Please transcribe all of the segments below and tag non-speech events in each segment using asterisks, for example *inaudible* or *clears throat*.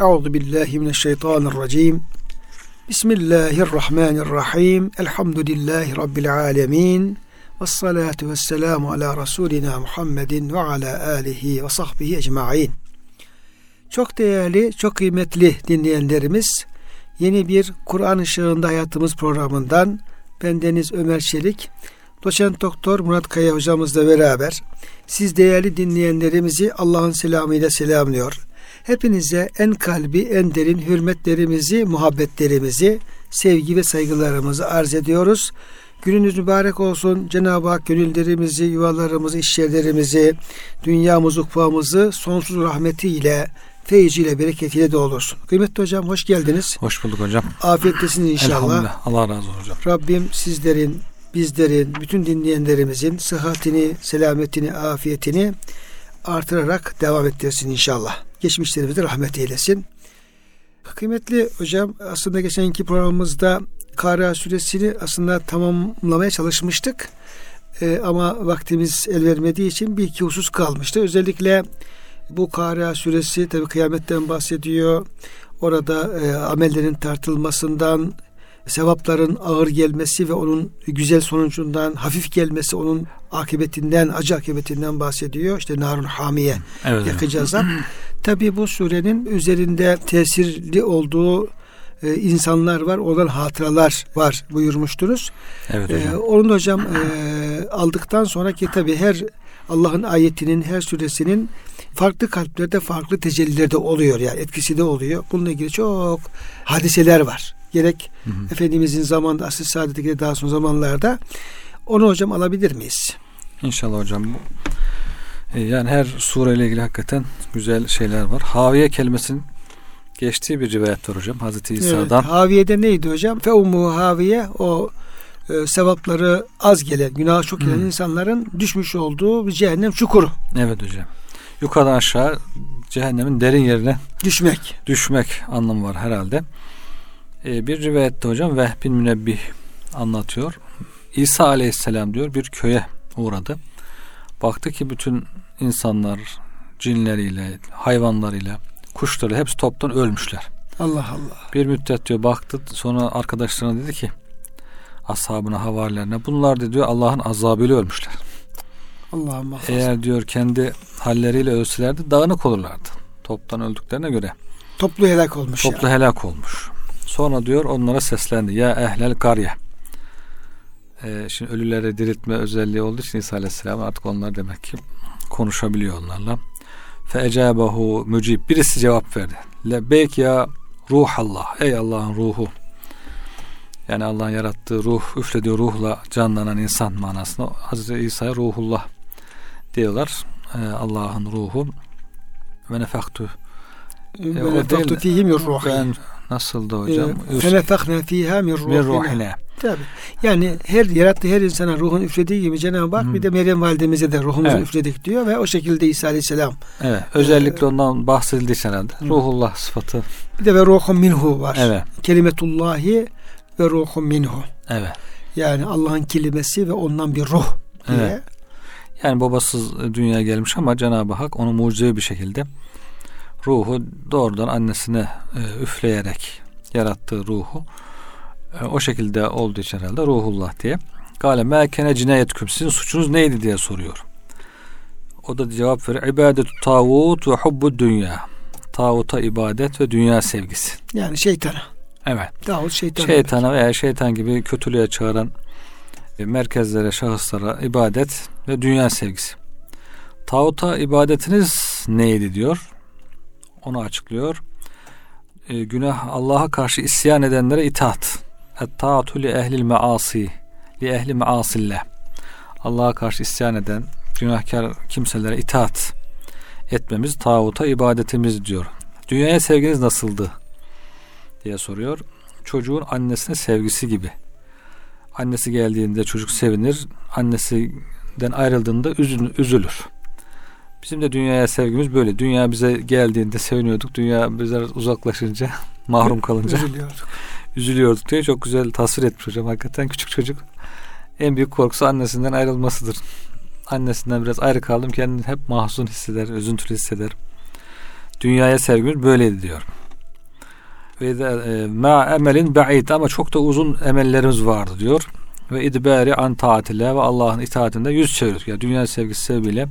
Euzu billahi mineşşeytanirracim. Bismillahirrahmanirrahim. Elhamdülillahi rabbil alamin. Ves salatu vesselamu ala rasulina Muhammedin ve ala alihi ve sahbihi ecmaîn. Çok değerli, çok kıymetli dinleyenlerimiz, yeni bir Kur'an ışığında hayatımız programından ben Deniz Ömer Çelik, Doçent Doktor Murat Kaya hocamızla beraber siz değerli dinleyenlerimizi Allah'ın selamıyla selamlıyor. Hepinize en kalbi, en derin hürmetlerimizi, muhabbetlerimizi, sevgi ve saygılarımızı arz ediyoruz. Gününüz mübarek olsun. Cenab-ı Hak gönüllerimizi, yuvalarımızı, işyerlerimizi, dünyamızı, ukvamızı sonsuz rahmetiyle, feyziyle, bereketiyle doldursun. Kıymetli hocam hoş geldiniz. Hoş bulduk hocam. Afiyettesiniz inşallah. Allah razı olsun hocam. Rabbim sizlerin, bizlerin, bütün dinleyenlerimizin sıhhatini, selametini, afiyetini artırarak devam ettirsin inşallah. Geçmişlerimizi rahmet eylesin. Kıymetli hocam aslında geçenki programımızda Kara suresini aslında tamamlamaya çalışmıştık. Ee, ama vaktimiz el vermediği için bir iki husus kalmıştı. Özellikle bu Kara suresi tabi kıyametten bahsediyor. Orada e, amellerin tartılmasından, sevapların ağır gelmesi ve onun güzel sonucundan hafif gelmesi, onun akıbetinden, acı akıbetinden bahsediyor. İşte narun hamiye evet, yakıcı azap. Tabi bu surenin üzerinde tesirli olduğu e, insanlar var, olan hatıralar var buyurmuştunuz. Evet hocam. Ee, onu hocam e, aldıktan sonraki tabi her Allah'ın ayetinin, her suresinin farklı kalplerde farklı tecellilerde oluyor yani etkisi de oluyor. Bununla ilgili çok hadiseler var. Gerek hı hı. Efendimizin zamanında asıl saadetindeki daha son zamanlarda onu hocam alabilir miyiz? İnşallah hocam. E, yani her sureyle ilgili hakikaten güzel şeyler var. Haviye kelimesinin geçtiği bir rivayet var hocam Hazreti İsa'dan. Evet, haviyede neydi hocam? Feumu haviye o e, sevapları az gelen, günah çok gelen hmm. insanların düşmüş olduğu bir cehennem çukuru. Evet hocam. Yukarıdan aşağı cehennemin derin yerine düşmek. Düşmek anlamı var herhalde. Ee, bir rivayette hocam Vehb bin Münebbih anlatıyor. İsa aleyhisselam diyor bir köye uğradı. Baktı ki bütün insanlar cinleriyle, hayvanlarıyla, kuşları hepsi toptan ölmüşler. Allah Allah. Bir müddet diyor baktı sonra arkadaşlarına dedi ki ashabına havarilerine bunlar diyor Allah'ın azabıyla ölmüşler. Allah'ım Eğer diyor kendi halleriyle ölselerdi dağınık olurlardı. Toptan öldüklerine göre. Toplu helak olmuş. Toplu yani. helak olmuş. Sonra diyor onlara seslendi. Ya ehlel karye. Ee, şimdi ölüleri diriltme özelliği olduğu için İsa Aleyhisselam artık onlar demek ki konuşabiliyor onlarla. Fe ecabehu mücib. Birisi cevap verdi. Lebbeyk ya ruhallah. Ey Allah'ın ruhu. Yani Allah'ın yarattığı ruh, üflediği ruhla canlanan insan manasında Hazreti İsa'ya ruhullah diyorlar. Ee, Allah'ın ruhu ve nefaktu fihi min ruhi. Ben nasıldı hocam? Fe nefakna fiha min ruhina. Tabi. Yani her yarattığı her insana ruhun üflediği gibi Cenab-ı Hak hmm. bir de Meryem validemize de ruhumuzu evet. üfledik diyor ve o şekilde İsa Aleyhisselam. Evet. Özellikle ee, ondan bahsedildi herhalde. Ruhullah sıfatı. Bir de ve ruhun minhu var. Evet. Kelimetullahi ve ruhun minhu. Evet. Yani Allah'ın kelimesi ve ondan bir ruh diye. Evet. Yani babasız dünyaya gelmiş ama Cenab-ı Hak onu mucizevi bir şekilde ruhu doğrudan annesine e, üfleyerek yarattığı ruhu e, o şekilde olduğu için herhalde ruhullah diye. Gale mekene cinayet Sizin suçunuz neydi diye soruyor. O da cevap veriyor. İbadet tağut ve hubbu dünya. Tağuta ibadet ve dünya sevgisi. Yani şeytana. Evet. Tağut şeytana. Şeytana veya şeytan gibi kötülüğe çağıran e, merkezlere, şahıslara ibadet ve dünya sevgisi. Tağuta ibadetiniz neydi diyor. Onu açıklıyor. E, günah Allah'a karşı isyan edenlere itaat. Et-taatu li ehlil measi li ehli measillah. Allah'a karşı isyan eden günahkar kimselere itaat etmemiz tağuta ibadetimiz diyor. Dünyaya sevginiz nasıldı? diye soruyor. Çocuğun annesine sevgisi gibi. Annesi geldiğinde çocuk sevinir. Annesinden ayrıldığında üzülür. Bizim de dünyaya sevgimiz böyle. Dünya bize geldiğinde seviniyorduk. Dünya bize uzaklaşınca, *laughs* mahrum kalınca üzülüyorduk. *laughs* üzülüyorduk diye çok güzel tasvir etmiş hocam. Hakikaten küçük çocuk en büyük korkusu annesinden ayrılmasıdır. Annesinden biraz ayrı kaldım kendini hep mahzun hisseder, üzüntülü hisseder. Dünyaya sevgimiz böyleydi diyor. ve e, ma emelin ba'id ama çok da uzun emellerimiz vardı diyor. Ve idbari an taatile ve Allah'ın itaatinde yüz çeviriyor. Yani dünya sevgisi sebebiyle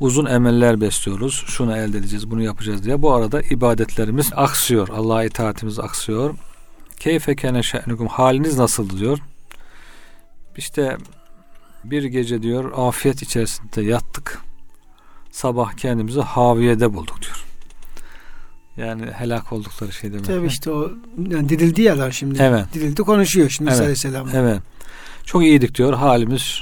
uzun emeller besliyoruz. Şunu elde edeceğiz, bunu yapacağız diye. Bu arada ibadetlerimiz aksıyor. Allah'a itaatimiz aksıyor. Keyfe kene şe'nukum haliniz nasıldı diyor. İşte bir gece diyor afiyet içerisinde yattık. Sabah kendimizi haviyede bulduk diyor. Yani helak oldukları şey demek. Tabii işte o yani dirildi ya lan şimdi. Evet. Dirildi konuşuyor şimdi Evet. Aleyhisselam. Evet. Çok iyiydik diyor halimiz.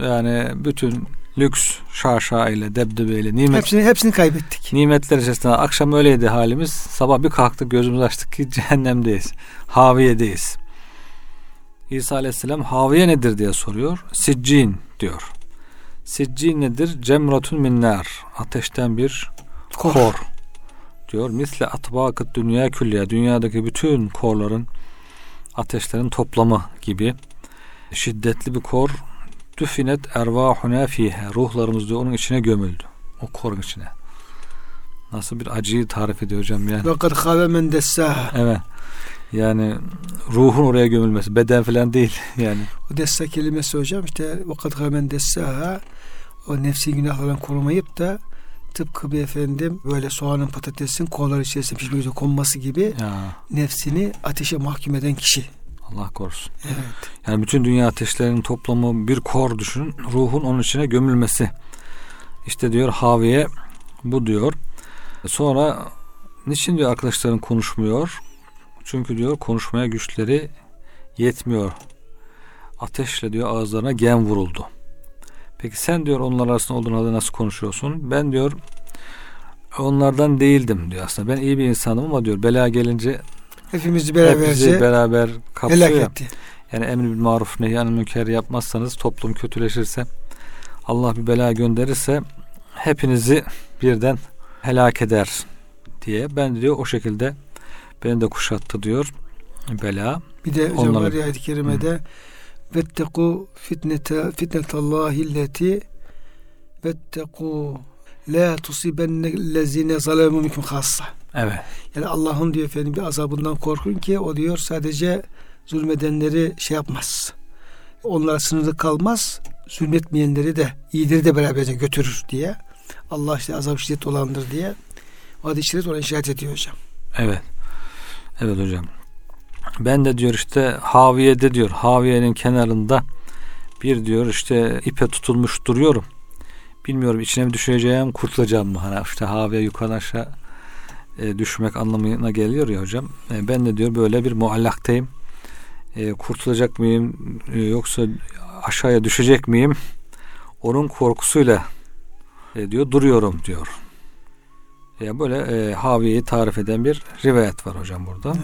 Yani bütün lüks şaşa ile debdebeyle nimet Hepsini hepsini kaybettik. nimetler içerisinde akşam öyleydi halimiz. Sabah bir kalktık gözümüzü açtık ki *laughs* cehennemdeyiz. Haviyedeyiz. İsa Aleyhisselam haviye nedir diye soruyor. Siccin diyor. Siccin nedir? Cemratun minnar. Ateşten bir Kor. kor. diyor. Misle atbakıt dünya külliye. Dünyadaki bütün korların ateşlerin toplamı gibi şiddetli bir kor. Düfinet ervahuna fihe. Ruhlarımız diyor onun içine gömüldü. O korun içine. Nasıl bir acıyı tarif ediyor hocam yani. Ve kad khave men. Evet. Yani ruhun oraya gömülmesi. Beden falan değil *laughs* yani. O dessa kelimesi hocam işte ve kad khave men dessaha o nefsi günahlardan korumayıp da tıpkı bir efendim böyle soğanın patatesin kollar içerisine pişmek üzere konması gibi Ya nefsini ateşe mahkum eden kişi. Allah korusun. Evet. Yani bütün dünya ateşlerinin toplamı bir kor düşünün. Ruhun onun içine gömülmesi. İşte diyor Haviye bu diyor. Sonra niçin diyor arkadaşların konuşmuyor? Çünkü diyor konuşmaya güçleri yetmiyor. Ateşle diyor ağızlarına gem vuruldu. Peki sen diyor onlar arasında olduğun halde nasıl konuşuyorsun? Ben diyor onlardan değildim diyor aslında. Ben iyi bir insanım ama diyor bela gelince Hepimizi hepimizi beraberce beraber kapsıyor. helak etti. Yani emri bil maruf nehyanı münker yapmazsanız toplum kötüleşirse Allah bir bela gönderirse hepinizi birden helak eder diye ben diyor o şekilde beni de kuşattı diyor bela. Bir de hocam Onları- var ya ayet-i kerimede vetteku fitnete fitnetallahi illeti vetteku la tusibennellezine zalemu minkum hassa. Evet. Yani Allah'ın diyor efendim bir azabından korkun ki o diyor sadece zulmedenleri şey yapmaz. Onlara sınırlı kalmaz. Zulmetmeyenleri de iyileri de beraberce götürür diye. Allah işte azap şiddet olandır diye. O hadis-i şerif ona işaret ediyor hocam. Evet. Evet hocam. Ben de diyor işte Haviye'de diyor Haviye'nin kenarında bir diyor işte ipe tutulmuş duruyorum. Bilmiyorum içine mi düşeceğim kurtulacağım mı? Hani işte Haviye yukarıdan aşağı e, düşmek anlamına geliyor ya hocam. E, ben de diyor böyle bir muallaktayım. E, kurtulacak mıyım e, yoksa aşağıya düşecek miyim? Onun korkusuyla e, diyor duruyorum diyor. Ya böyle e, Haviye'yi tarif eden bir rivayet var hocam burada.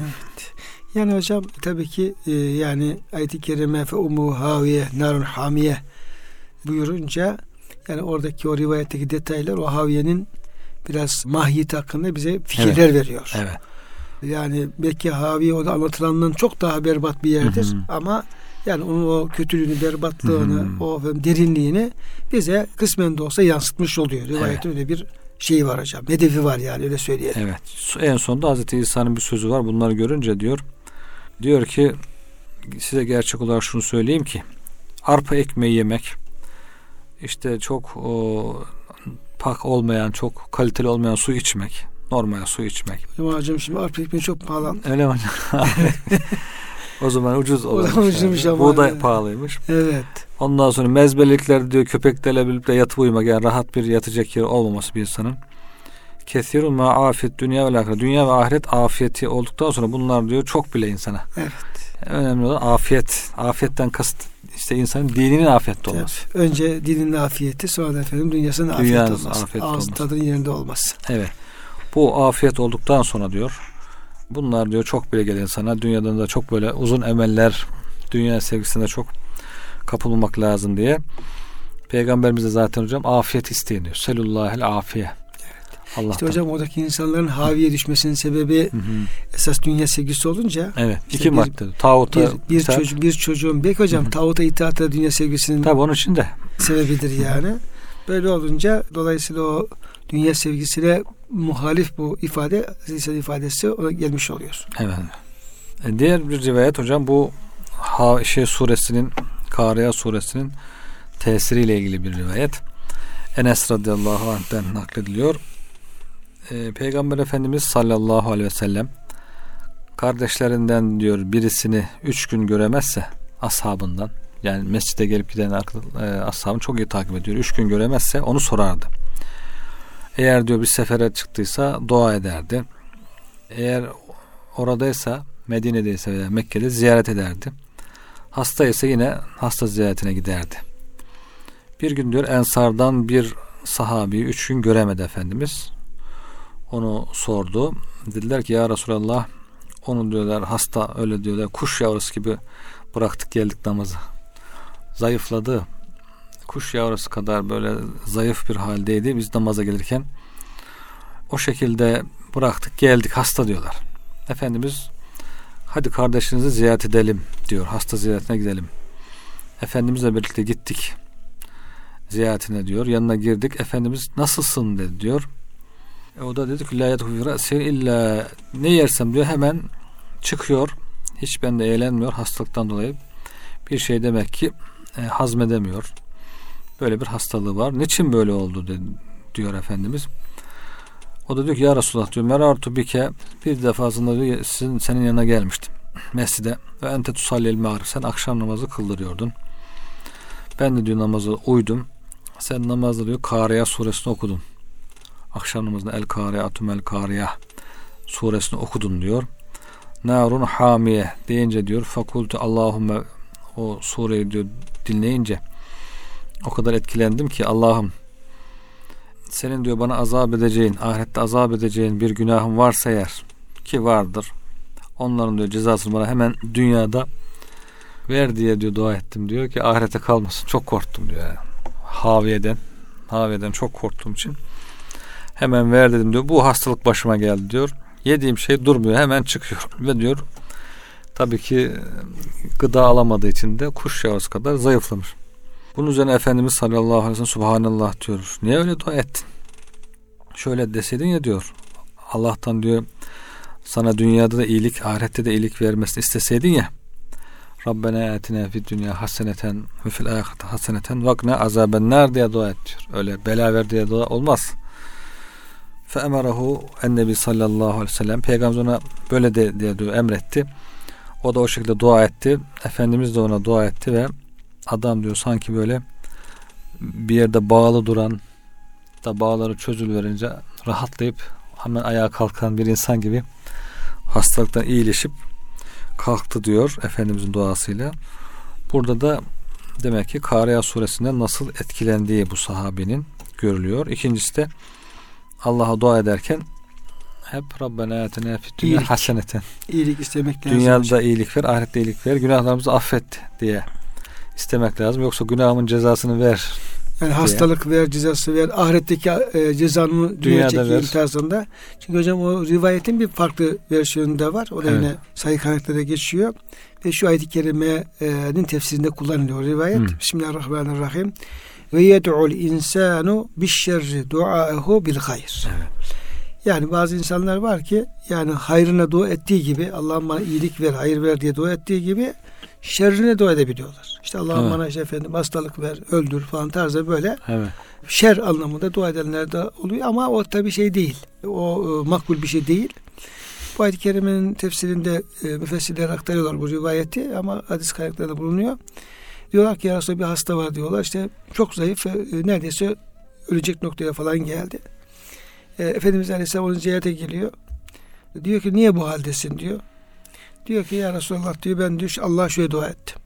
Yani hocam tabii ki e, yani ayet-i kerime fe umu haviye narun hamiye buyurunca yani oradaki o rivayetteki detaylar o haviyenin biraz mahiyeti hakkında bize fikirler veriyor. Evet. Yani belki haviye o da anlatılandan çok daha berbat bir yerdir Hı hı. ama yani onun o kötülüğünü, berbatlığını, Hı hı. o derinliğini bize kısmen de olsa yansıtmış oluyor. Rivayetin öyle bir şeyi var hocam. Hedefi var yani öyle söyleyelim. Evet. En sonunda Hazreti İsa'nın bir sözü var. Bunları görünce diyor diyor ki size gerçek olarak şunu söyleyeyim ki arpa ekmeği yemek işte çok o, pak olmayan, çok kaliteli olmayan su içmek, normal su içmek. Hocam şimdi arpa ekmeği çok pahalı. Öyle mi hocam? *laughs* o zaman ucuz O olmuş. zaman ucuzmuş yani. ama Buğday yani. pahalıymış. Evet. Ondan sonra mezbeliklerde diyor köpeklerle birlikte yatıp uyumak yani rahat bir yatacak yeri olmaması bir insanın. Kesirun ma afiyet dünya ve ahiret. Dünya ve ahiret afiyeti olduktan sonra bunlar diyor çok bile insana. Evet. Önemli olan afiyet. Afiyetten kasıt işte insanın dininin afiyette olması. Tabii. Önce dinin afiyeti sonra da efendim dünyasının afiyet Dünyanın olması. afiyet Ağız olması. tadının yerinde olması. Evet. Bu afiyet olduktan sonra diyor bunlar diyor çok bile gelen insana dünyadan da çok böyle uzun emeller dünya sevgisine çok kapılmak lazım diye Peygamberimiz de zaten hocam afiyet isteyin diyor. Selullahel afiye. Allah'tan. İşte hocam oradaki insanların haviye düşmesinin sebebi Hı hı. esas dünya sevgisi olunca Evet. İşte iki bir- madde. Tağuta bir, bir, itaat. çocuk, bir çocuğun belki hocam Hı hı. tağuta itaat da dünya sevgisinin Tabii onun için de. sebebidir yani. Böyle olunca dolayısıyla o dünya sevgisine muhalif bu ifade Aziz ifadesi ona gelmiş oluyor. Evet. E, diğer bir rivayet hocam bu ha, şey suresinin Kariya suresinin tesiriyle ilgili bir rivayet. Enes radıyallahu anh'ten naklediliyor. E, Peygamber Efendimiz sallallahu aleyhi ve sellem kardeşlerinden diyor birisini üç gün göremezse ashabından yani mescide gelip giden e, ashabını çok iyi takip ediyor. Üç gün göremezse onu sorardı. Eğer diyor bir sefere çıktıysa dua ederdi. Eğer oradaysa Medine'deyse veya Mekke'de ziyaret ederdi. Hasta ise yine hasta ziyaretine giderdi. Bir gün diyor Ensardan bir sahabi üç gün göremedi Efendimiz. Onu sordu. Dediler ki ya Resulallah onu diyorlar hasta öyle diyorlar kuş yavrusu gibi bıraktık geldik namazı. Zayıfladı. Kuş yavrusu kadar böyle zayıf bir haldeydi biz namaza gelirken. O şekilde bıraktık geldik hasta diyorlar. Efendimiz hadi kardeşinizi ziyaret edelim diyor. Hasta ziyaretine gidelim. Efendimizle birlikte gittik. Ziyaretine diyor. Yanına girdik. Efendimiz nasılsın dedi diyor. E o da dedi ki la yedhufira illa ne yersem diyor hemen çıkıyor. Hiç bende eğlenmiyor hastalıktan dolayı. Bir şey demek ki e, hazmedemiyor. Böyle bir hastalığı var. Niçin böyle oldu dedi, diyor Efendimiz. O da diyor ki ya Resulullah diyor merartu bike bir defasında diyor sizin, senin yanına gelmiştim mescide ve ente tusallil mağrib sen akşam namazı kıldırıyordun. Ben de diyor namazı uydum. Sen namazda diyor Kariya suresini okudun. Akşam namazında El Kariyatüm El Kariya suresini okudun diyor. Narun hamiye deyince diyor fakultu Allahümme o sureyi diyor dinleyince o kadar etkilendim ki Allah'ım senin diyor bana azap edeceğin, ahirette azap edeceğin bir günahım varsa eğer ki vardır. Onların diyor cezasını bana hemen dünyada ver diye diyor dua ettim diyor ki ahirete kalmasın. Çok korktum diyor. Yani. Haviyeden, haviyeden çok korktuğum için hemen ver dedim diyor. Bu hastalık başıma geldi diyor. Yediğim şey durmuyor. Hemen çıkıyor *laughs* ve diyor tabii ki gıda alamadığı için de kuş yavrusu kadar zayıflamış. Bunun üzerine Efendimiz sallallahu aleyhi ve sellem Subhanallah diyor. Niye öyle dua ettin? Şöyle deseydin ya diyor. Allah'tan diyor sana dünyada da iyilik, ahirette de iyilik vermesini isteseydin ya. Rabbena atina fid dünya haseneten ve fil ahirete haseneten vakne azaben nar diye dua et diyor. Öyle bela ver diye dua olmaz. Fe emarahu ennebi sallallahu aleyhi ve sellem peygamber ona böyle de diye diyor emretti. O da o şekilde dua etti. Efendimiz de ona dua etti ve adam diyor sanki böyle bir yerde bağlı duran da bağları çözülverince rahatlayıp hemen ayağa kalkan bir insan gibi hastalıktan iyileşip kalktı diyor Efendimizin duasıyla. Burada da demek ki Kariya suresinden nasıl etkilendiği bu sahabenin görülüyor. İkincisi de Allah'a dua ederken hep Rabbena atina fid dünya haseneten. İyilik istemek lazım. Dünyada hocam. iyilik ver, ahirette iyilik ver, günahlarımızı affet diye istemek lazım. Yoksa günahımın cezasını ver. Yani diye. hastalık ver, cezası ver, ahiretteki e, cezanı dünyadaki imtihasında. Çünkü hocam o rivayetin bir farklı versiyonu da var. O da evet. yine sayı kaynaklarda geçiyor. Ve şu ayet-i kerimenin tefsirinde kullanılıyor rivayet. Hmm. Bismillahirrahmanirrahim. Ve yed'ul insanu bişşerri duaehu bil hayr. Evet. Yani bazı insanlar var ki yani hayrına dua ettiği gibi Allah'ım bana iyilik ver, hayır ver diye dua ettiği gibi şerrine dua edebiliyorlar. İşte Allah'ım evet. bana işte efendim hastalık ver, öldür falan tarzı böyle evet. şer anlamında dua edenler de oluyor ama o tabi şey değil. O e, makbul bir şey değil. Bu ayet-i kerimenin tefsirinde e, müfessirler aktarıyorlar bu rivayeti ama hadis kaynaklarında bulunuyor. Diyorlar ki ya bir hasta var diyorlar. İşte çok zayıf e, neredeyse ölecek noktaya falan geldi. E, Efendimiz Aleyhisselam onu ziyarete geliyor. Diyor ki niye bu haldesin diyor. Diyor ki ya Resulallah diyor ben düş Allah şöyle dua ettim.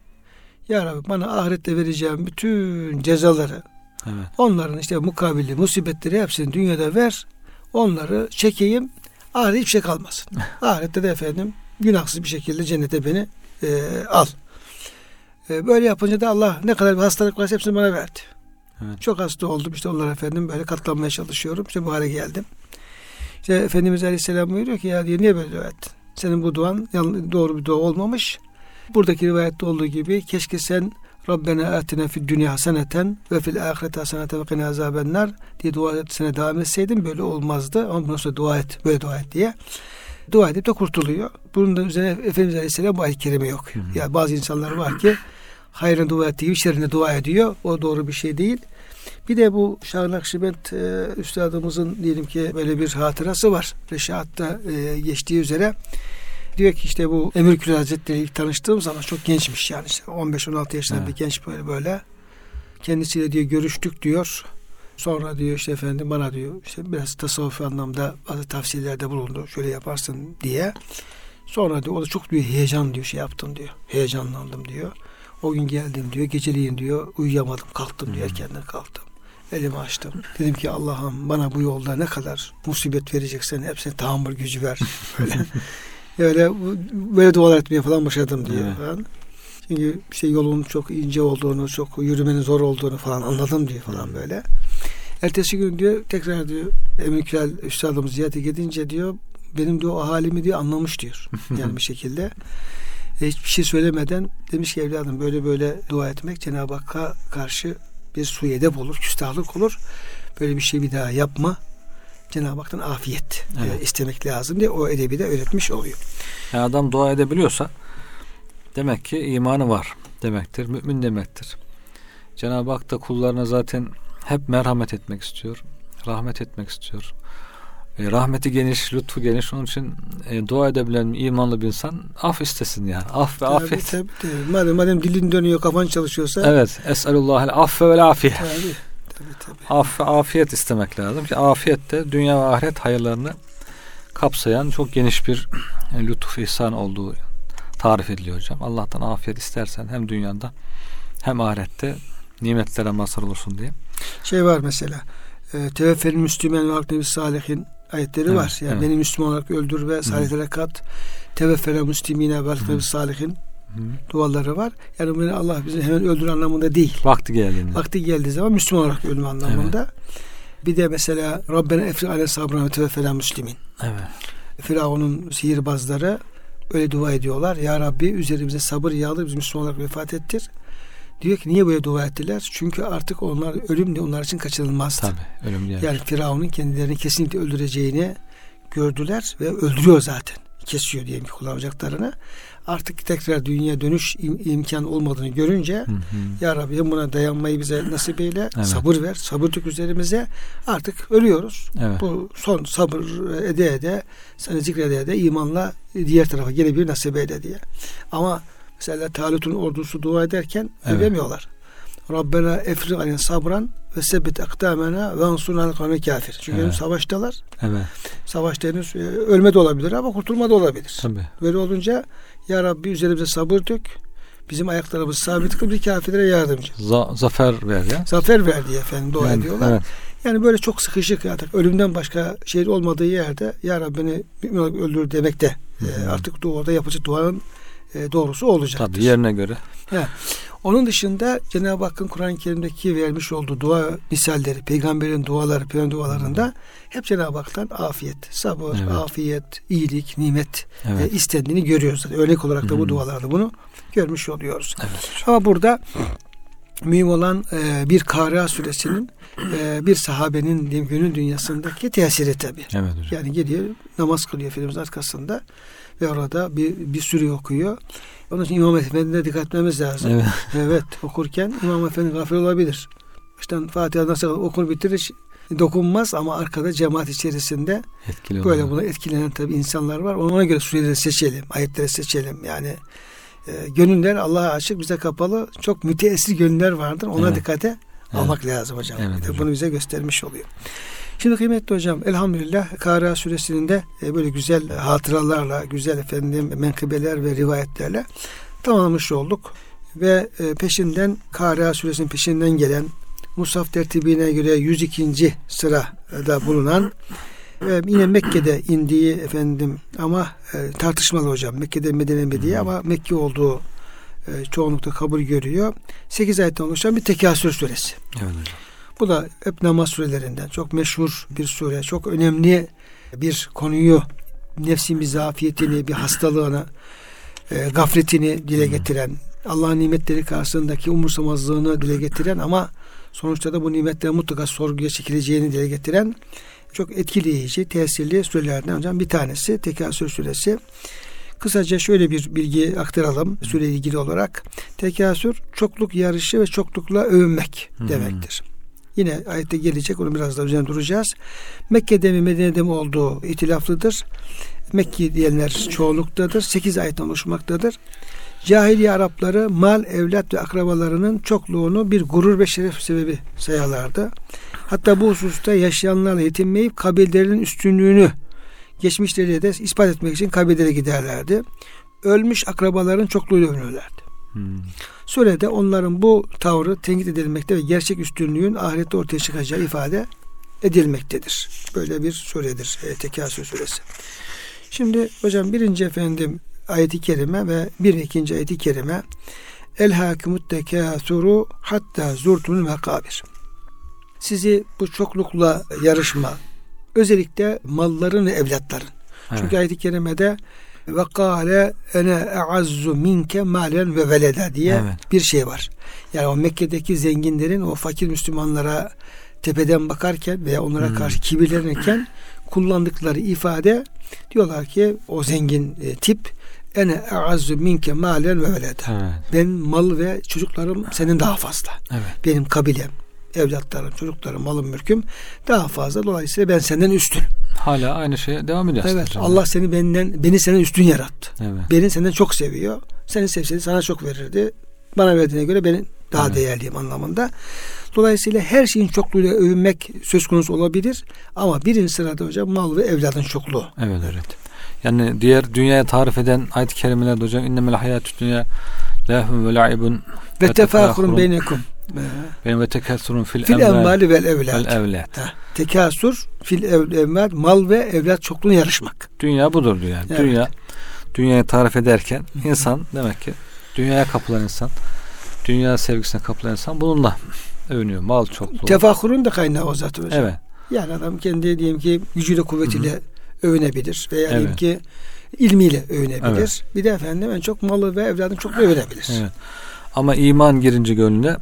Ya Rabbi bana ahirette vereceğim bütün cezaları evet. onların işte mukabili musibetleri hepsini dünyada ver. Onları çekeyim. Ahirette hiçbir şey kalmasın. *laughs* ahirette de efendim günahsız bir şekilde cennete beni e, al. E, böyle yapınca da Allah ne kadar bir hastalık varsa hepsini bana verdi. Evet. Çok hasta oldum işte onlar efendim böyle katlanmaya çalışıyorum. İşte bu hale geldim. İşte Efendimiz Aleyhisselam buyuruyor ki ya diyor niye böyle dua ettin? Senin bu duan doğru bir dua olmamış. Buradaki rivayette olduğu gibi keşke sen Rabbena atina fid dünya haseneten ve fil ahireti haseneten ve qina azabennar diye dua etsene devam etseydim böyle olmazdı. Ama bundan sonra dua et, böyle dua et diye. Dua edip de kurtuluyor. Bunun da üzerine Efendimiz Aleyhisselam bu ayet-i kerime yok. Hı hı. Yani bazı insanlar var ki hayrına dua ettiği gibi şerrine dua ediyor. O doğru bir şey değil. Bir de bu Şah Nakşibend e, üstadımızın diyelim ki böyle bir hatırası var. Reşaat'ta e, geçtiği üzere diyor ki işte bu Emir Kül Hazretleri ilk tanıştığım zaman çok gençmiş yani işte 15-16 yaşında evet. bir genç böyle böyle. Kendisiyle diyor görüştük diyor. Sonra diyor işte efendim bana diyor işte biraz tasavvufi anlamda bazı tavsiyelerde bulundu. Şöyle yaparsın diye. Sonra diyor o da çok diyor heyecan diyor şey yaptım diyor. Heyecanlandım diyor. O gün geldim diyor. Geceliğin diyor uyuyamadım. Kalktım diyor. Erkenden kalktım. Elimi açtım. Dedim ki Allah'ım bana bu yolda ne kadar musibet vereceksen hepsine tahammül gücü ver. Böyle, *laughs* *laughs* öyle böyle dualar etmeye falan başladım diyor. Evet. Falan. Çünkü şey yolun çok ince olduğunu, çok yürümenin zor olduğunu falan anladım diyor falan böyle. Ertesi gün diyor tekrar diyor Emin Külal Üstadımız ziyarete gidince diyor benim diyor o halimi diyor anlamış diyor. *laughs* Yani bir şekilde hiçbir şey söylemeden demiş ki evladım böyle böyle dua etmek Cenab-ı Hakk'a karşı bir suyedep olur, küstahlık olur. Böyle bir şey bir daha yapma. Cenab-ı Hak'tan afiyet e, evet. istemek lazım diye o edebi de öğretmiş oluyor. Yani adam dua edebiliyorsa demek ki imanı var demektir. Mümin demektir. Cenab-ı Hak da kullarına zaten hep merhamet etmek istiyor. Rahmet etmek istiyor. E, rahmeti geniş, lütfu geniş. Onun için e, dua edebilen imanlı bir insan af istesin yani. Af ve tabii, afiyet. Tabii, tabii. Madem, madem dilin dönüyor, kafan çalışıyorsa. Evet. Esalullah affe ve afiyet. Tabii. Tabii, tabii. Af ve afiyet istemek lazım ki afiyet de dünya ve ahiret hayırlarını kapsayan çok geniş bir e, lütuf ihsan olduğu tarif ediliyor hocam. Allah'tan afiyet istersen hem dünyada hem ahirette nimetlere mazhar olursun diye. Şey var mesela e, teveffel müslümen ve salihin ayetleri evet, var. Yani evet. beni Müslüman olarak öldür ve salihlere kat. Teveffele müslimine ve salihin duaları var. Yani bunu Allah bizi hemen öldür anlamında değil. Vakti geldiğinde. Vakti geldiği zaman Müslüman olarak ölme anlamında. Evet. Bir de mesela Rabbena efri ale sabrına ve teveffele müslimin. Evet. Firavun'un sihirbazları öyle dua ediyorlar. Ya Rabbi üzerimize sabır yağdır biz Müslüman olarak vefat ettir. Diyor ki niye böyle dua ettiler? Çünkü artık onlar ölüm de onlar için kaçınılmazdı. Tabii ölüm gelmiş. Yani Firavun'un kendilerini kesinlikle öldüreceğini gördüler ve öldürüyor zaten. Kesiyor diyelim ki kullanacaklarını. Artık tekrar dünya dönüş im- imkan olmadığını görünce hı hı. Ya Rabbi buna dayanmayı bize nasip eyle. Evet. Sabır ver. Sabır tük üzerimize. Artık ölüyoruz. Evet. Bu son sabır ede ede seni zikrede ede imanla diğer tarafa gelebilir nasip eyle diye. Ama Mesela Talut'un ordusu dua ederken evet. demiyorlar. Rabbena efri alin sabran ve sebbit akdamena ve ansurna kavme kafir. Çünkü evet. savaştalar. Evet. Savaşta henüz e, ölme de olabilir ama kurtulma da olabilir. Tabii. Böyle olunca Ya Rabbi üzerimize sabır dök. Bizim ayaklarımız sabit kıl bir kafirlere yardımcı. Z- zafer ver ya. Zafer ver diye efendim dua yani, ediyorlar. Evet. Yani böyle çok sıkışık artık ölümden başka şey olmadığı yerde Ya Rabbi beni öldür demek de e, artık duada yapıcı duanın e, doğrusu olacak. Tabii yerine göre. Ya, onun dışında Cenab-ı Hakk'ın Kur'an-ı Kerim'deki vermiş olduğu dua misalleri, peygamberin duaları, peygamber dualarında hep Cenab-ı Hak'tan afiyet, sabır, evet. afiyet, iyilik, nimet evet. e, istendiğini görüyoruz. Örnek olarak da bu dualarda bunu görmüş oluyoruz. Evet. Ama burada mühim olan e, bir Kara suresinin e, bir sahabenin gönül dünyasındaki tesiri tabi. Evet hocam. Yani geliyor namaz kılıyor Efendimiz arkasında ve orada bir, bir sürü okuyor. Onun için İmam Efendi'ne dikkat etmemiz lazım. Evet. evet okurken İmam Efendi gafil olabilir. İşte Fatiha nasıl okur bitirir dokunmaz ama arkada cemaat içerisinde Etkili böyle oluyor. buna etkilenen tabi insanlar var. Ona göre sureleri seçelim, ayetleri seçelim. Yani e, gönüller Allah'a açık, bize kapalı. Çok müteessir gönüller vardır. Ona evet. dikkate evet. almak lazım hocam. Evet, hocam. Bunu bize göstermiş oluyor. Şimdi kıymetli hocam elhamdülillah Kara suresinin de e, böyle güzel hatıralarla, güzel efendim menkıbeler ve rivayetlerle tamamlamış olduk. Ve e, peşinden Kara suresinin peşinden gelen Musaf tertibine göre 102. sırada bulunan ve yine Mekke'de indiği efendim ama e, tartışmalı hocam. Mekke'de Medine mi diye ama Mekke olduğu çoğunlukta kabul görüyor. 8 ayetten oluşan bir tekasür suresi. Evet hocam. Bu da hep namaz surelerinden çok meşhur bir sure. Çok önemli bir konuyu nefsin bir zafiyetini, bir hastalığını, e, gafletini dile getiren Allah'ın nimetleri karşısındaki umursamazlığını dile getiren ama sonuçta da bu nimetlerin mutlaka sorguya çekileceğini dile getiren çok etkileyici, tesirli sürelerden hocam bir tanesi Tekasür suresi. Kısaca şöyle bir bilgi aktaralım süreyle ilgili olarak. Tekasür çokluk yarışı ve çoklukla övünmek hmm. demektir. Yine ayette gelecek onu biraz da üzerine duracağız. Mekke'de mi Medine'de mi olduğu itilaflıdır. Mekke diyenler çoğunluktadır. Sekiz ayetten oluşmaktadır. Cahiliye Arapları mal, evlat ve akrabalarının çokluğunu bir gurur ve şeref sebebi sayarlardı. Hatta bu hususta yaşayanlarla yetinmeyip kabilelerin üstünlüğünü geçmişleriyle de ispat etmek için kabilelere giderlerdi. Ölmüş akrabaların çokluğuyla övünürlerdi. Hmm. Surede onların bu tavrı tenkit edilmekte ve gerçek üstünlüğün ahirette ortaya çıkacağı ifade edilmektedir. Böyle bir suredir. E, Tekasür suresi. Şimdi hocam birinci efendim ayeti kerime ve bir ikinci ayeti kerime El hakimut tekasuru hatta zurtunul mekabir. Sizi bu çoklukla yarışma, özellikle malların ve evlatların. Evet. Çünkü ayet-i kerimede ve kâle ene e'azzu minke malen ve veleda diye evet. bir şey var. Yani o Mekke'deki zenginlerin o fakir Müslümanlara tepeden bakarken veya onlara hmm. karşı kibirlenirken kullandıkları ifade diyorlar ki o zengin e, tip ene e'azzu minke malen ve veleda. Evet. Ben mal ve çocuklarım senin daha fazla. Evet. Benim kabilem, evlatlarım, çocuklarım, malım, mülküm daha fazla. Dolayısıyla ben senden üstün. Hala aynı şeye devam ediyor. Evet. Allah seni benden beni senden üstün yarattı. Evet. Beni senden çok seviyor. Seni sevseydi sana çok verirdi. Bana verdiğine göre benim daha evet. değerliyim anlamında. Dolayısıyla her şeyin çokluğuyla övünmek söz konusu olabilir. Ama birinci sırada hocam mal ve evladın çokluğu. Evet evet. Yani diğer dünyaya tarif eden ayet-i kerimelerde hocam innemel hayatü dünya lehum ve la'ibun ve tefahurun beynekum. Benim ve tekassurun fil, fil envali vel evlat. Vel evlat. Ha, tekasur fil evlat mal ve evlat çokluğunu yarışmak. Dünya budur diyor yani. Evet. Dünya dünyayı tarif ederken insan demek ki dünyaya kapılan insan dünya sevgisine kapılan insan bununla övünüyor. Mal çokluğu. Tefahurun da kaynağı o zaten hocam. Evet. Yani adam kendi diyelim ki gücüyle kuvvetiyle Hı-hı. övünebilir veya evet. diyelim ki ilmiyle övünebilir. Evet. Bir de efendim en çok malı ve evladın çok övünebilir. Evet. Ama iman girince gönlüne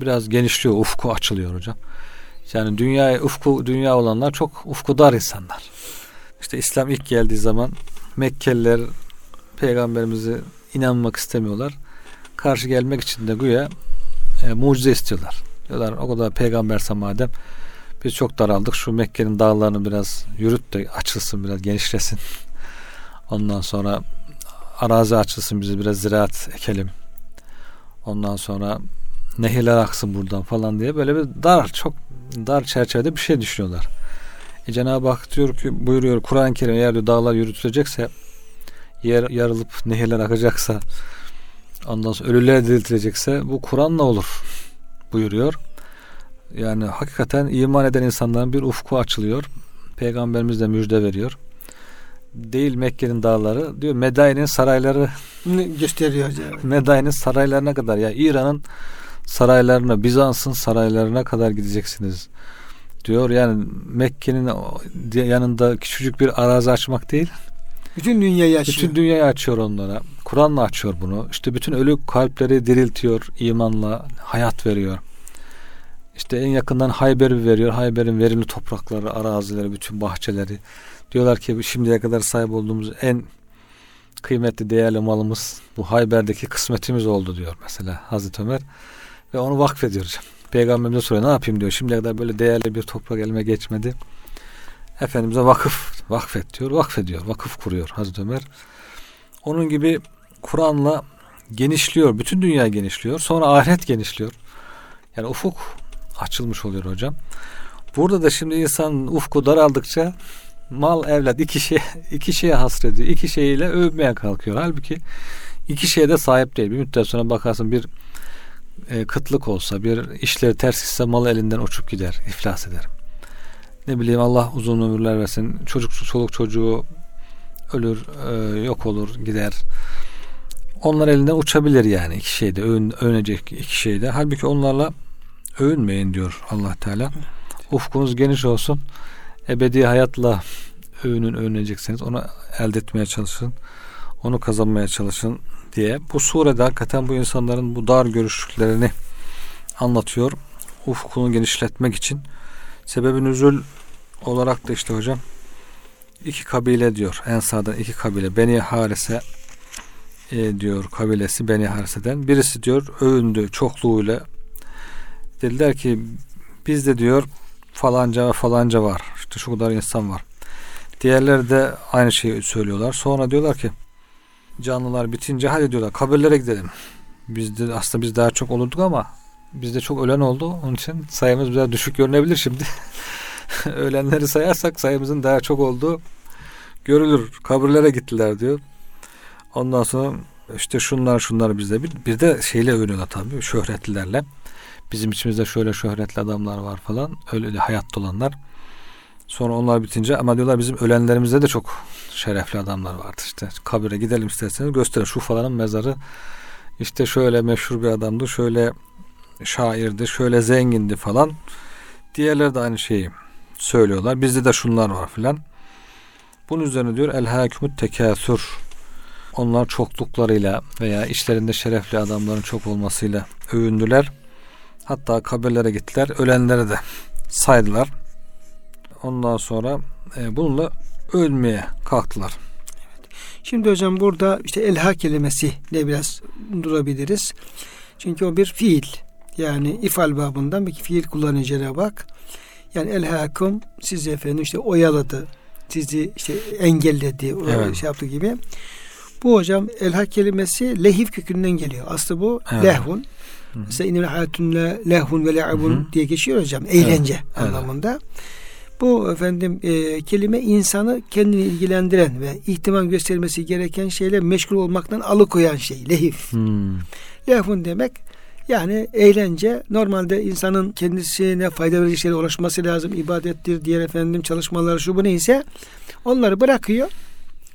biraz genişliyor, ufku açılıyor hocam. Yani dünya ufku dünya olanlar çok ufku dar insanlar. İşte İslam ilk geldiği zaman Mekkeliler peygamberimizi inanmak istemiyorlar. Karşı gelmek için de güya e, mucize istiyorlar. Diyorlar o kadar peygamberse madem biz çok daraldık. Şu Mekke'nin dağlarını biraz yürüt de açılsın biraz genişlesin. Ondan sonra arazi açılsın bizi biraz ziraat ekelim. Ondan sonra nehirler aksın buradan falan diye böyle bir dar çok dar çerçevede bir şey düşünüyorlar. E Cenab-ı Hak diyor ki buyuruyor Kur'an-ı Kerim eğer diyor, dağlar yürütülecekse yer yarılıp nehirler akacaksa ondan sonra ölüler diriltilecekse bu Kur'an'la olur buyuruyor. Yani hakikaten iman eden insanların bir ufku açılıyor. Peygamberimiz de müjde veriyor. Değil Mekke'nin dağları diyor Medai'nin sarayları gösteriyor. Medai'nin saraylarına kadar ya İran'ın saraylarına, Bizans'ın saraylarına kadar gideceksiniz diyor. Yani Mekke'nin yanında küçücük bir arazi açmak değil. Bütün dünyayı açıyor. Bütün dünyayı açıyor onlara. Kur'an'la açıyor bunu. İşte bütün ölü kalpleri diriltiyor, imanla hayat veriyor. İşte en yakından Hayber'i veriyor. Hayber'in verimli toprakları, arazileri, bütün bahçeleri. Diyorlar ki şimdiye kadar sahip olduğumuz en kıymetli, değerli malımız bu Hayber'deki kısmetimiz oldu diyor mesela Hazreti Ömer. Ve onu vakfediyor hocam. Peygamberimize soruyor ne yapayım diyor. Şimdiye kadar böyle değerli bir toprak elime geçmedi. Efendimiz'e vakıf vakfet diyor. Vakfediyor. Vakıf kuruyor Hazreti Ömer. Onun gibi Kur'an'la genişliyor. Bütün dünya genişliyor. Sonra ahiret genişliyor. Yani ufuk açılmış oluyor hocam. Burada da şimdi insan ufku daraldıkça mal evlat iki şey iki şeye hasrediyor. İki şeyiyle övmeye kalkıyor. Halbuki iki şeye de sahip değil. Bir müddet sonra bakarsın bir e, kıtlık olsa, bir işleri ters gitse malı elinden uçup gider, iflas eder. Ne bileyim Allah uzun ömürler versin. Çocuk, çoluk çocuğu ölür, e, yok olur, gider. Onlar elinden uçabilir yani iki şeyde, övün, övünecek iki şeyde. Halbuki onlarla övünmeyin diyor Allah Teala. Ufkunuz geniş olsun. Ebedi hayatla övünün övüneceksiniz. Onu elde etmeye çalışın. Onu kazanmaya çalışın diye. Bu surede hakikaten bu insanların bu dar görüşlüklerini anlatıyor. Ufkunu genişletmek için. Sebebi nüzul olarak da işte hocam iki kabile diyor. Ensar'dan iki kabile. Beni Harise e, diyor kabilesi Beni Harise'den. Birisi diyor övündü çokluğuyla. Dediler ki bizde diyor falanca ve falanca var. İşte şu kadar insan var. Diğerleri de aynı şeyi söylüyorlar. Sonra diyorlar ki canlılar bitince hadi diyorlar kabirlere gidelim. Biz de aslında biz daha çok olurduk ama bizde çok ölen oldu. Onun için sayımız biraz düşük görünebilir şimdi. *laughs* Ölenleri sayarsak sayımızın daha çok olduğu görülür. Kabirlere gittiler diyor. Ondan sonra işte şunlar şunlar bizde bir, bir de şeyle övünüyorlar tabii şöhretlilerle. Bizim içimizde şöyle şöhretli adamlar var falan. Öyle hayatta olanlar. Sonra onlar bitince ama diyorlar bizim ölenlerimizde de çok şerefli adamlar vardı işte. Kabire gidelim isterseniz gösterin şu falanın mezarı işte şöyle meşhur bir adamdı, şöyle şairdi, şöyle zengindi falan. Diğerleri de aynı şeyi söylüyorlar. Bizde de şunlar var filan. Bunun üzerine diyor el hakimut tekasür. Onlar çokluklarıyla veya işlerinde şerefli adamların çok olmasıyla övündüler. Hatta kabirlere gittiler. Ölenleri de saydılar. Ondan sonra e, bununla ölmeye kalktılar. Şimdi hocam burada işte elha kelimesi ne biraz durabiliriz. Çünkü o bir fiil. Yani ifal babından bir fiil kullanıyor Cenab-ı Hak. Yani elhakum sizi efendim işte oyaladı. Sizi işte engelledi. Evet. Şey yaptı gibi. Bu hocam elha kelimesi lehif kökünden geliyor. Aslında bu evet. lehvun. Mesela inil hayatun lehvun ve le'abun diye geçiyor hocam. Eğlence evet. anlamında. Evet. Bu efendim e, kelime insanı kendini ilgilendiren ve ihtimam göstermesi gereken şeyle meşgul olmaktan alıkoyan şey. Lehif. Hmm. Lehfun demek yani eğlence normalde insanın kendisine fayda verici şeylere ulaşması lazım. ibadettir, diğer efendim çalışmalar şu bu neyse onları bırakıyor.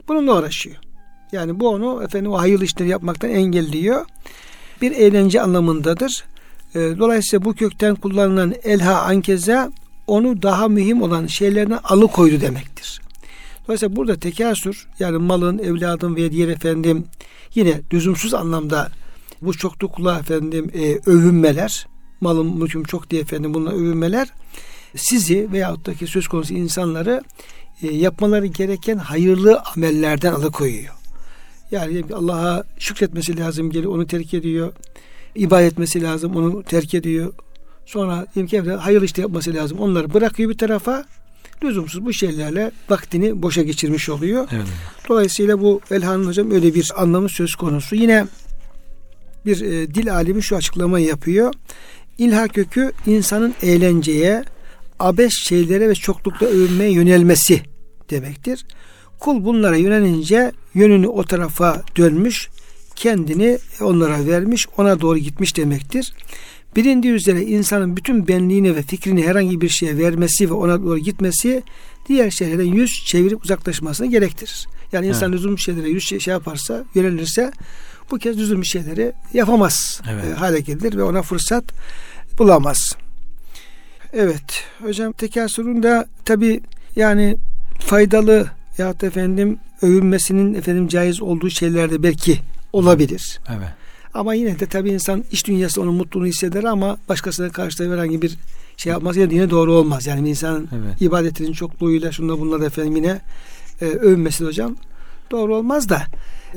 Bununla uğraşıyor. Yani bu onu efendim o hayırlı işleri yapmaktan engelliyor. Bir eğlence anlamındadır. E, dolayısıyla bu kökten kullanılan elha ankeza onu daha mühim olan şeylerine alıkoydu demektir. Dolayısıyla burada tekasür yani malın, evladın veya diğer efendim yine lüzumsuz anlamda bu çoklukla efendim e, övünmeler, malım mülküm çok diye efendim bununla övünmeler sizi veyahut da ki söz konusu insanları e, yapmaları gereken hayırlı amellerden alıkoyuyor. Yani Allah'a şükretmesi lazım geliyor onu terk ediyor. İbadet etmesi lazım onu terk ediyor. Sonra diyelim ki hayırlı işte yapması lazım. Onları bırakıyor bir tarafa. Lüzumsuz bu şeylerle vaktini boşa geçirmiş oluyor. Evet. Dolayısıyla bu Elhan'ın hocam öyle bir anlamı söz konusu. Yine bir e, dil alimi şu açıklamayı yapıyor. İlha kökü insanın eğlenceye, abes şeylere ve çoklukla övünmeye yönelmesi demektir. Kul bunlara yönelince yönünü o tarafa dönmüş, kendini onlara vermiş, ona doğru gitmiş demektir. Bilindiği üzere insanın bütün benliğini ve fikrini herhangi bir şeye vermesi ve ona doğru gitmesi diğer şeylerden yüz çevirip uzaklaşmasını gerektirir. Yani insan evet. lüzumlu şeylere yüz şey, şey yaparsa, yönelirse bu kez lüzumlu şeyleri yapamaz evet. e, hale gelir ve ona fırsat bulamaz. Evet hocam tekasürün de tabi yani faydalı ya efendim övünmesinin efendim caiz olduğu şeylerde belki olabilir. Evet. Ama yine de tabii insan iş dünyası onun mutluluğunu hisseder ama başkasına karşı da herhangi bir şey yapmaz ya yine doğru olmaz. Yani insanın evet. ibadetinin çokluğuyla şunda bunlar efendim yine e, övünmesi hocam doğru olmaz da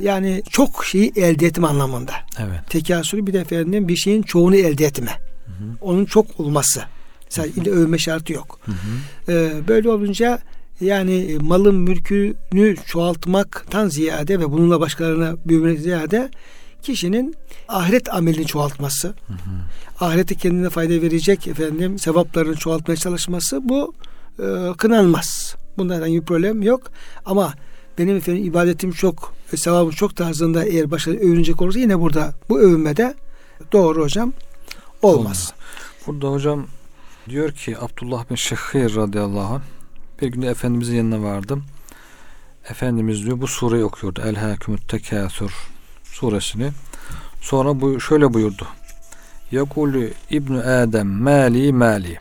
yani çok şeyi elde etme anlamında. Evet. Tekasürü bir de efendim bir şeyin çoğunu elde etme. Hı hı. Onun çok olması. Sadece övme şartı yok. Hı hı. Ee, böyle olunca yani malın mülkünü çoğaltmaktan ziyade ve bununla başkalarına büyümek ziyade kişinin ahiret amelini çoğaltması, hı hı. ahirete kendine fayda verecek efendim sevaplarını çoğaltmaya çalışması bu e, kınanmaz. Bunda herhangi bir problem yok. Ama benim efendim ibadetim çok, sevabım çok tarzında eğer başka övünecek olursa yine burada bu övünmede doğru hocam olmaz. Burada hocam diyor ki Abdullah bin Şehir radıyallahu anh bir gün Efendimizin yanına vardım. Efendimiz diyor bu sureyi okuyordu. El Hakimut Tekasür suresini. Sonra bu şöyle buyurdu. Yakulü İbn Adem mali mali.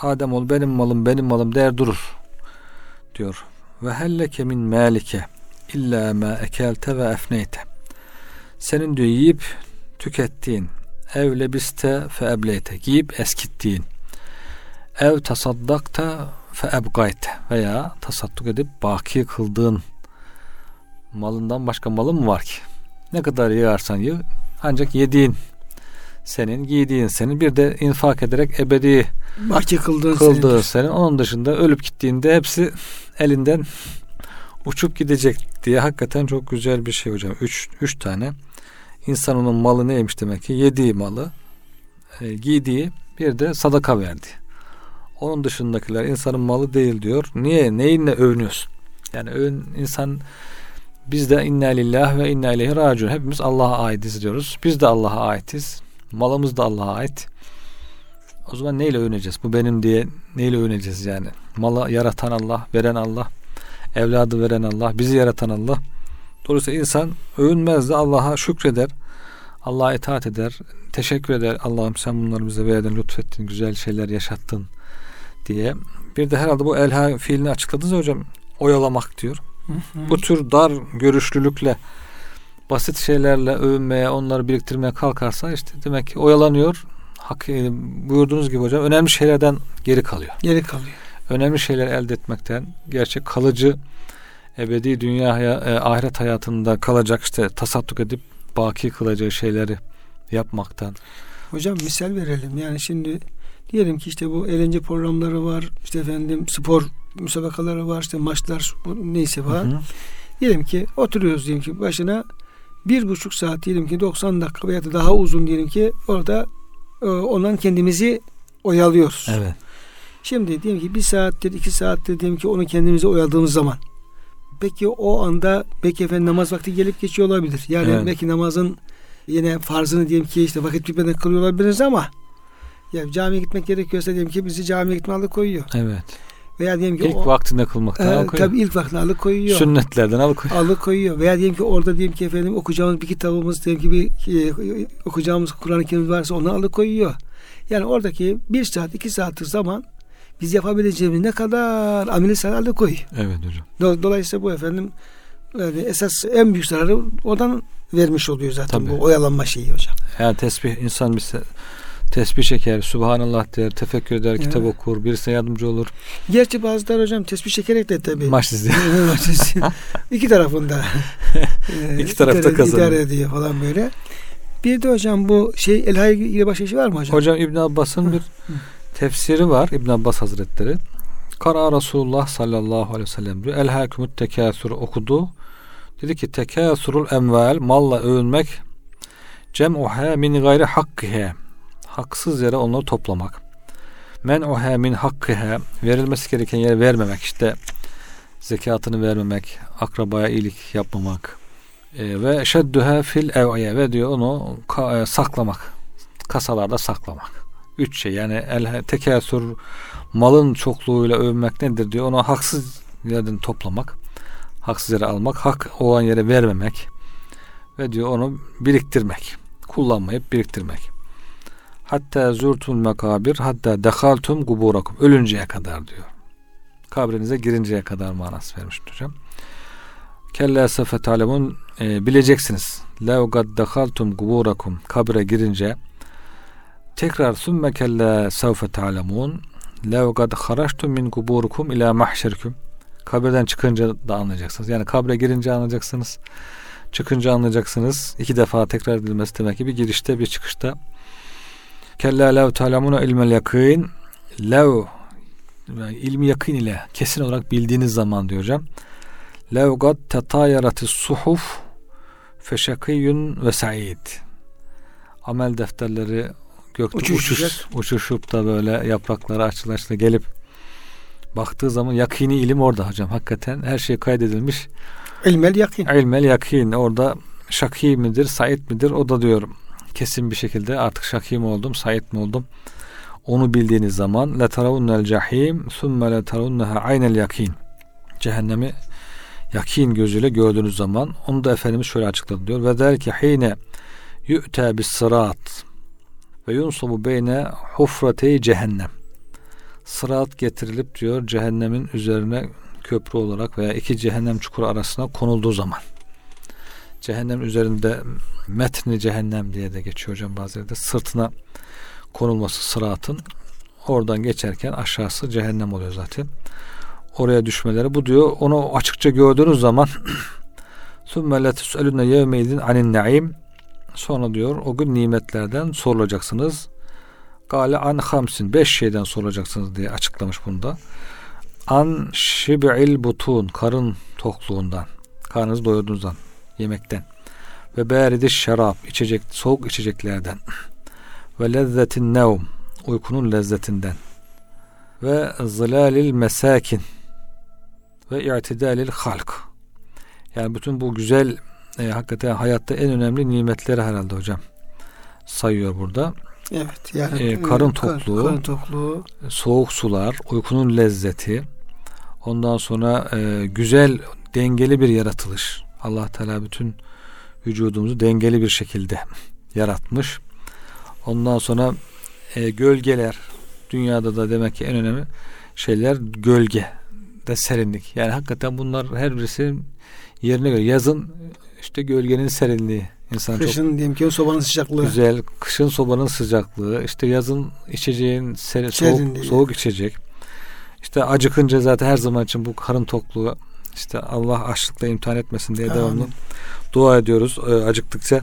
Adem ol benim malım benim malım der durur. Diyor. Ve helleke min malike. illa ma ekelte ve efneyte. Senin diyor yiyip tükettiğin ev lebiste fe ebleyte giyip eskittiğin ev tasaddakta fe ebgayte veya tasadduk edip baki kıldığın malından başka malın mı var ki? Ne kadar yığarsan yığ ancak yediğin senin, giydiğin senin bir de infak ederek ebedi Baki kıldığın kıldığı senindir. senin. Onun dışında ölüp gittiğinde hepsi elinden uçup gidecek diye hakikaten çok güzel bir şey hocam. Üç, üç tane. İnsan onun malı neymiş demek ki? Yediği malı, e, giydiği bir de sadaka verdi. Onun dışındakiler insanın malı değil diyor. Niye? Neyinle övünüyorsun? Yani övün insan biz de inna lillah ve inna ileyhi raciun. Hepimiz Allah'a aitiz diyoruz. Biz de Allah'a aitiz. Malımız da Allah'a ait. O zaman neyle övüneceğiz? Bu benim diye neyle övüneceğiz yani? Malı yaratan Allah, veren Allah, evladı veren Allah, bizi yaratan Allah. Dolayısıyla insan övünmez de Allah'a şükreder. Allah'a itaat eder. Teşekkür eder. Allah'ım sen bunları bize verdin, lütfettin, güzel şeyler yaşattın diye. Bir de herhalde bu elha fiilini açıkladınız hocam. Oyalamak diyor. Bu tür dar görüşlülükle basit şeylerle övünmeye, onları biriktirmeye kalkarsa işte demek ki oyalanıyor. Hak, e, buyurduğunuz gibi hocam önemli şeylerden geri kalıyor. Geri kalıyor. Önemli şeyler elde etmekten, gerçek kalıcı ebedi dünya e, ahiret hayatında kalacak işte tasadduk edip baki kılacağı şeyleri yapmaktan. Hocam misal verelim. Yani şimdi diyelim ki işte bu eğlence programları var. işte efendim spor müsabakaları var. işte maçlar neyse var. Hı hı. Diyelim ki oturuyoruz diyelim ki başına bir buçuk saat diyelim ki 90 dakika veya da daha uzun diyelim ki orada e, ondan kendimizi oyalıyoruz. Evet. Şimdi diyelim ki bir saattir iki saattir diyelim ki onu kendimize oyaladığımız zaman peki o anda belki efendim namaz vakti gelip geçiyor olabilir. Yani Evet. belki namazın yine farzını diyelim ki işte vakit bitmeden kılıyor olabiliriz ama ya camiye gitmek gerekiyorsa diyelim ki bizi camiye gitme alıkoyuyor. Evet. Veya diyelim ki İlk o, vaktinde kılmaktan e, alıkoyuyor. tabii ilk vaktini alıkoyuyor. Sünnetlerden alıkoyuyor. alıkoyuyor. Veya diyelim ki orada diyelim ki efendim okuyacağımız bir kitabımız diyelim ki bir e, okuyacağımız Kur'an-ı Kerim varsa onu alıkoyuyor. Yani oradaki bir saat iki saatlik zaman biz yapabileceğimiz ne kadar ameli sana alıkoyuyor. Evet hocam. Do- Dolayısıyla bu efendim yani esas en büyük zararı oradan vermiş oluyor zaten Tabii. bu oyalanma şeyi hocam. Yani tesbih insan bir se- tesbih çeker, subhanallah der, tefekkür eder, Evet. kitap okur, birisine yardımcı olur. Gerçi bazıları hocam tesbih çekerek de tabii. Maç izliyor. *laughs* iki tarafında. *laughs* İki tarafta idare- kazanıyor. idare ediyor falan böyle. Bir de hocam bu şey Elhay ile başka şey var mı hocam? Hocam İbn Abbas'ın bir tefsiri var İbn Abbas Hazretleri. Kara Resulullah sallallahu aleyhi ve sellem diyor. El hakumut tekasür okudu. Dedi ki tekasurul emval malla övünmek cem'uha min gayri hakkihe haksız yere onları toplamak. Men uha min hakkihe verilmesi gereken yere vermemek işte zekatını vermemek, akrabaya iyilik yapmamak e, ve şedduha fil ev'iye ve diyor onu ka- e, saklamak, kasalarda saklamak. Üç şey yani el tekasür malın çokluğuyla övünmek nedir diyor. Onu haksız yerden toplamak, haksız yere almak, hak olan yere vermemek ve diyor onu biriktirmek, kullanmayıp biriktirmek. Hatta zurtul mekabir hatta dehaltum guburakum ölünceye kadar diyor. Kabrinize girinceye kadar manası vermiş hocam. Kella sefe talemun e, bileceksiniz. Lev gad dehaltum guburakum kabre girince tekrar sümme kella sevfe ta'lemun lev gad haraçtum min kuburukum ila mahşerkum kabirden çıkınca da anlayacaksınız. Yani kabre girince anlayacaksınız. Çıkınca anlayacaksınız. İki defa tekrar edilmesi demek ki bir girişte bir çıkışta. Kella lev ta'lemuna ilmel yakîn lev yani ilmi yakın ile kesin olarak bildiğiniz zaman diyor hocam. Lev gad tetayaratis suhuf feşakiyun ve sa'id. Amel defterleri gökte uçuş, uçuşup da böyle yaprakları açıla gelip baktığı zaman yakini ilim orada hocam. Hakikaten her şey kaydedilmiş. İlmel yakin. İlmel yakin orada şaki midir, said midir o da diyor kesin bir şekilde artık şaki mi oldum, said mi oldum? Onu bildiğiniz zaman la taravunnel cahim thumme la taravunnaha aynel yakin. Cehennemi yakin gözüyle gördüğünüz zaman onu da Efendimiz şöyle açıkladı diyor. Ve der ki hine yu'ta bis sırat ve yunsabu beyne hufratey cehennem. Sırat getirilip diyor cehennemin üzerine köprü olarak veya iki cehennem çukuru arasına konulduğu zaman cehennem üzerinde metni cehennem diye de geçiyor hocam bazı yerde. Sırtına konulması sıratın. Oradan geçerken aşağısı cehennem oluyor zaten. Oraya düşmeleri. Bu diyor onu açıkça gördüğünüz zaman *clears throat* sümme letüselüne yevmeydin anin naim sonra diyor o gün nimetlerden sorulacaksınız. Gale an hamsin. Beş şeyden sorulacaksınız diye açıklamış bunda. An şib'il butun karın tokluğundan. Karnınızı doyurduğunuzdan Yemekten. Ve beridi şarap. içecek, soğuk içeceklerden. Ve lezzetin nevm. Uykunun lezzetinden. Ve zılalil mesakin. Ve i'tidalil halk. Yani bütün bu güzel e, hakikaten hayatta en önemli nimetleri herhalde hocam sayıyor burada. Evet yani e, karın tokluğu, karın tokluğu, soğuk sular, uykunun lezzeti, ondan sonra e, güzel dengeli bir yaratılış. Allah Teala bütün vücudumuzu dengeli bir şekilde yaratmış. Ondan sonra e, gölgeler dünyada da demek ki en önemli şeyler gölge de serinlik. Yani hakikaten bunlar her birisi yerine göre. Yazın işte gölgenin serinliği insan kışın çok diyelim ki sobanın sıcaklığı. Güzel kışın sobanın sıcaklığı. İşte yazın içeceğin seri, soğuk, soğuk içecek. İşte acıkınca zaten her zaman için bu karın tokluğu işte Allah açlıkla imtihan etmesin diye Amin. devamlı dua ediyoruz e, acıktıkça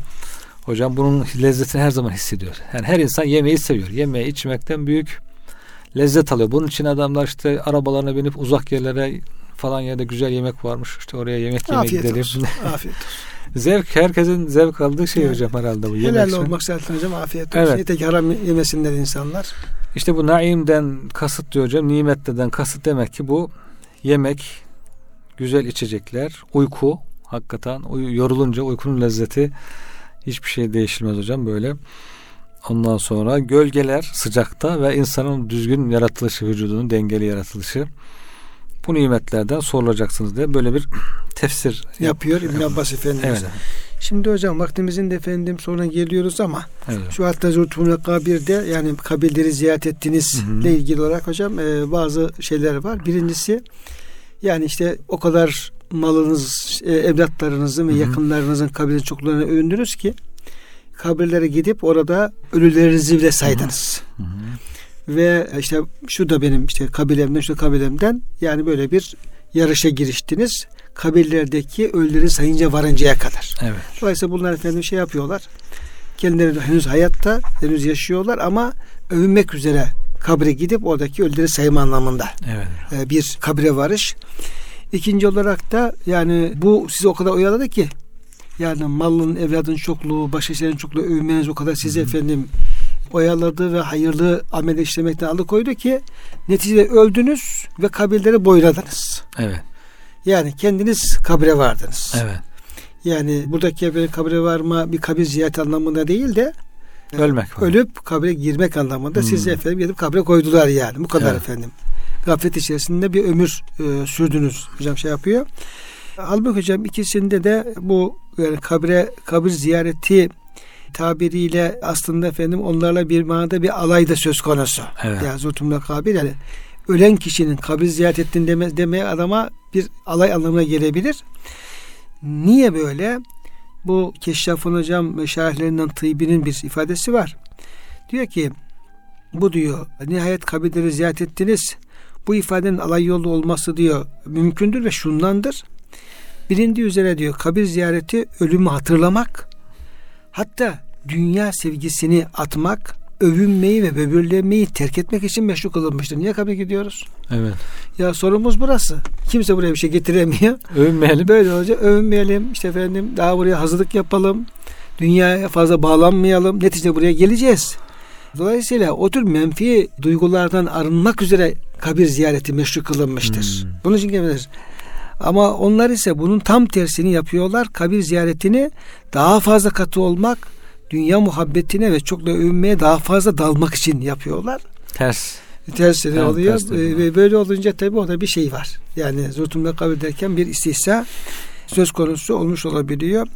hocam bunun lezzetini her zaman hissediyor yani her insan yemeği seviyor yemeği içmekten büyük lezzet alıyor bunun için adamlar işte arabalarına binip uzak yerlere falan yerde güzel yemek varmış. İşte oraya yemek yemeye Afiyet gidelim. Olsun. *laughs* Afiyet olsun. zevk herkesin zevk aldığı şey evet. hocam herhalde bu. Helal yemek olmak zaten hocam afiyet olsun. Evet. Yeter ki haram yemesinler insanlar. İşte bu naimden kasıt diyor hocam. Nimetleden kasıt demek ki bu yemek, güzel içecekler, uyku hakikaten yorulunca uykunun lezzeti hiçbir şey değişilmez hocam böyle. Ondan sonra gölgeler sıcakta ve insanın düzgün yaratılışı, vücudunun dengeli yaratılışı bu nimetlerden sorulacaksınız diye böyle bir *clears throat* tefsir yapıyor İbn Abbas Efendimiz. Evet. Şimdi hocam vaktimizin de efendim sonra geliyoruz ama evet. şu hatta Zurtumul Kabir'de yani kabirleri ziyaret ettiğinizle ilgili olarak hocam e, bazı şeyler var. Birincisi yani işte o kadar malınız, e, evlatlarınızın ve yakınlarınızın kabirinin çokluğuna övündünüz ki kabirlere gidip orada ölülerinizi bile saydınız. Hı hı ve işte şu da benim işte kabilemden şu kabilemden yani böyle bir yarışa giriştiniz. Kabirlerdeki ölüleri sayınca varıncaya kadar. Evet. Dolayısıyla bunlar efendim şey yapıyorlar. Kendileri henüz hayatta, henüz yaşıyorlar ama övünmek üzere kabre gidip oradaki ölüleri sayma anlamında evet. E, bir kabre varış. İkinci olarak da yani bu sizi o kadar oyaladı ki yani malın, evladın çokluğu, başka şeylerin çokluğu övmeniz o kadar sizi efendim oyaladı ve hayırlı amel işlemekten alıkoydu ki neticede öldünüz ve kabirleri boyladınız. Evet. Yani kendiniz kabre vardınız. Evet. Yani buradaki bir kabre varma bir kabir ziyareti anlamında değil de ölmek var. ölüp kabre girmek anlamında hmm. sizi efendim gidip kabre koydular yani bu kadar evet. efendim. Gaflet içerisinde bir ömür e, sürdünüz hocam şey yapıyor. Halbuki hocam ikisinde de bu yani kabre kabir ziyareti tabiriyle aslında efendim onlarla bir manada bir alay da söz konusu. Evet. Yani zutumla kabir yani ölen kişinin kabir ziyaret ettin deme, demeye adama bir alay anlamına gelebilir. Niye böyle? Bu Keşşafın Hocam ve şahitlerinden Tıbbi'nin bir ifadesi var. Diyor ki bu diyor nihayet kabirleri ziyaret ettiniz. Bu ifadenin alay yolu olması diyor mümkündür ve şundandır. Bilindiği üzere diyor kabir ziyareti ölümü hatırlamak Hatta dünya sevgisini atmak, övünmeyi ve böbürlenmeyi terk etmek için meşru kılınmıştır. Niye kabul gidiyoruz? Evet. Ya sorumuz burası. Kimse buraya bir şey getiremiyor. *laughs* Övünmeyelim. Böyle olacak. Övünmeyelim. İşte efendim daha buraya hazırlık yapalım. Dünyaya fazla bağlanmayalım. Neticede buraya geleceğiz. Dolayısıyla o tür menfi duygulardan arınmak üzere kabir ziyareti meşru kılınmıştır. Hmm. Bunun için gelir. Ama onlar ise bunun tam tersini yapıyorlar. Kabir ziyaretini daha fazla katı olmak, dünya muhabbetine ve çok da övünmeye daha fazla dalmak için yapıyorlar. Ters. Tersleri evet, oluyor. Ters ee, ve böyle olunca tabii orada bir şey var. Yani zurtumda kabir derken bir istihsa söz konusu olmuş olabiliyor.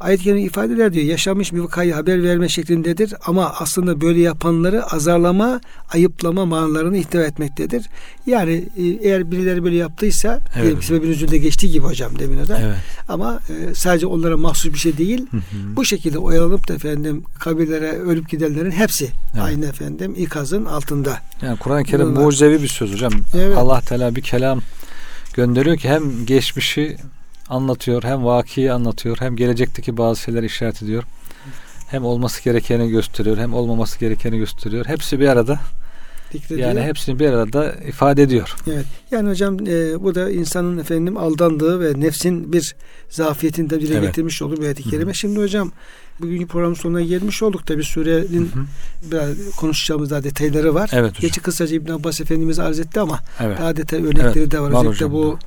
Ayet-i Kerime ifadeler diyor. Yaşanmış bir vakayı haber verme şeklindedir ama aslında böyle yapanları azarlama, ayıplama manalarını ihtiva etmektedir. Yani e, eğer birileri böyle yaptıysa Evet evet. sebebin üzerinde geçtiği gibi hocam demin o da. Evet. Ama e, sadece onlara mahsus bir şey değil. Hı hı. Bu şekilde oyalanıp da efendim kabirlere ölüp gidenlerin hepsi Evet. aynı efendim ikazın altında. Yani Kur'an-ı Kerim mucizevi bir söz hocam. Evet. Allah Teala bir kelam gönderiyor ki hem geçmişi anlatıyor, hem vakiyi anlatıyor, hem gelecekteki bazı şeyler işaret ediyor. Hem olması gerekeni gösteriyor, hem olmaması gerekeni gösteriyor. Hepsi bir arada. Zikrediyor. Yani hepsini bir arada ifade ediyor. Evet. Yani hocam e, bu da insanın efendim aldandığı ve nefsin bir zafiyetini de dile Evet. getirmiş olduğu bir ayet-i. Şimdi hocam bugünkü programın sonuna gelmiş olduk. Tabi surenin biraz konuşacağımız daha detayları var. Evet hocam. Geçi kısaca İbn Abbas Efendimiz arz etti ama Evet. daha detay örnekleri Evet, de var. var Özellikle bu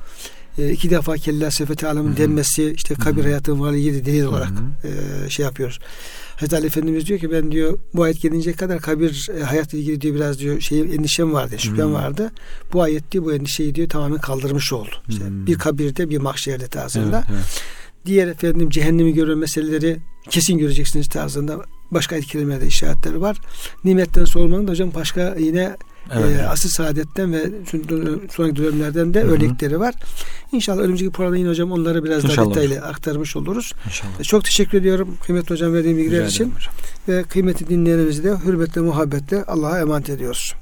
e, iki defa kella sefeti alemin denmesi işte kabir hayatının de delil olarak e, şey yapıyoruz. Hazreti Ali Efendimiz diyor ki ben diyor bu ayet gelince kadar kabir e, hayatla ilgili diyor biraz diyor şey endişem vardı, şüphem vardı. Bu ayet diyor bu endişeyi diyor tamamen kaldırmış oldu. İşte Hı. bir kabirde bir mahşerde tarzında. Evet, evet. Diğer efendim cehennemi görme meseleleri kesin göreceksiniz tarzında başka ayet kelimelerde işaretleri var. Nimetten sormanın da hocam başka yine Evet. e, asıl saadetten ve sonraki dönemlerden de Hı hı. örnekleri var. İnşallah önümüzdeki programda yine hocam onları biraz daha İnşallah detaylı aktarmış oluruz. İnşallah. Çok teşekkür ediyorum kıymetli hocam verdiğim bilgiler Rica için hocam. ve kıymetli dinleyenlerimizi de hürmetle muhabbetle Allah'a emanet ediyoruz.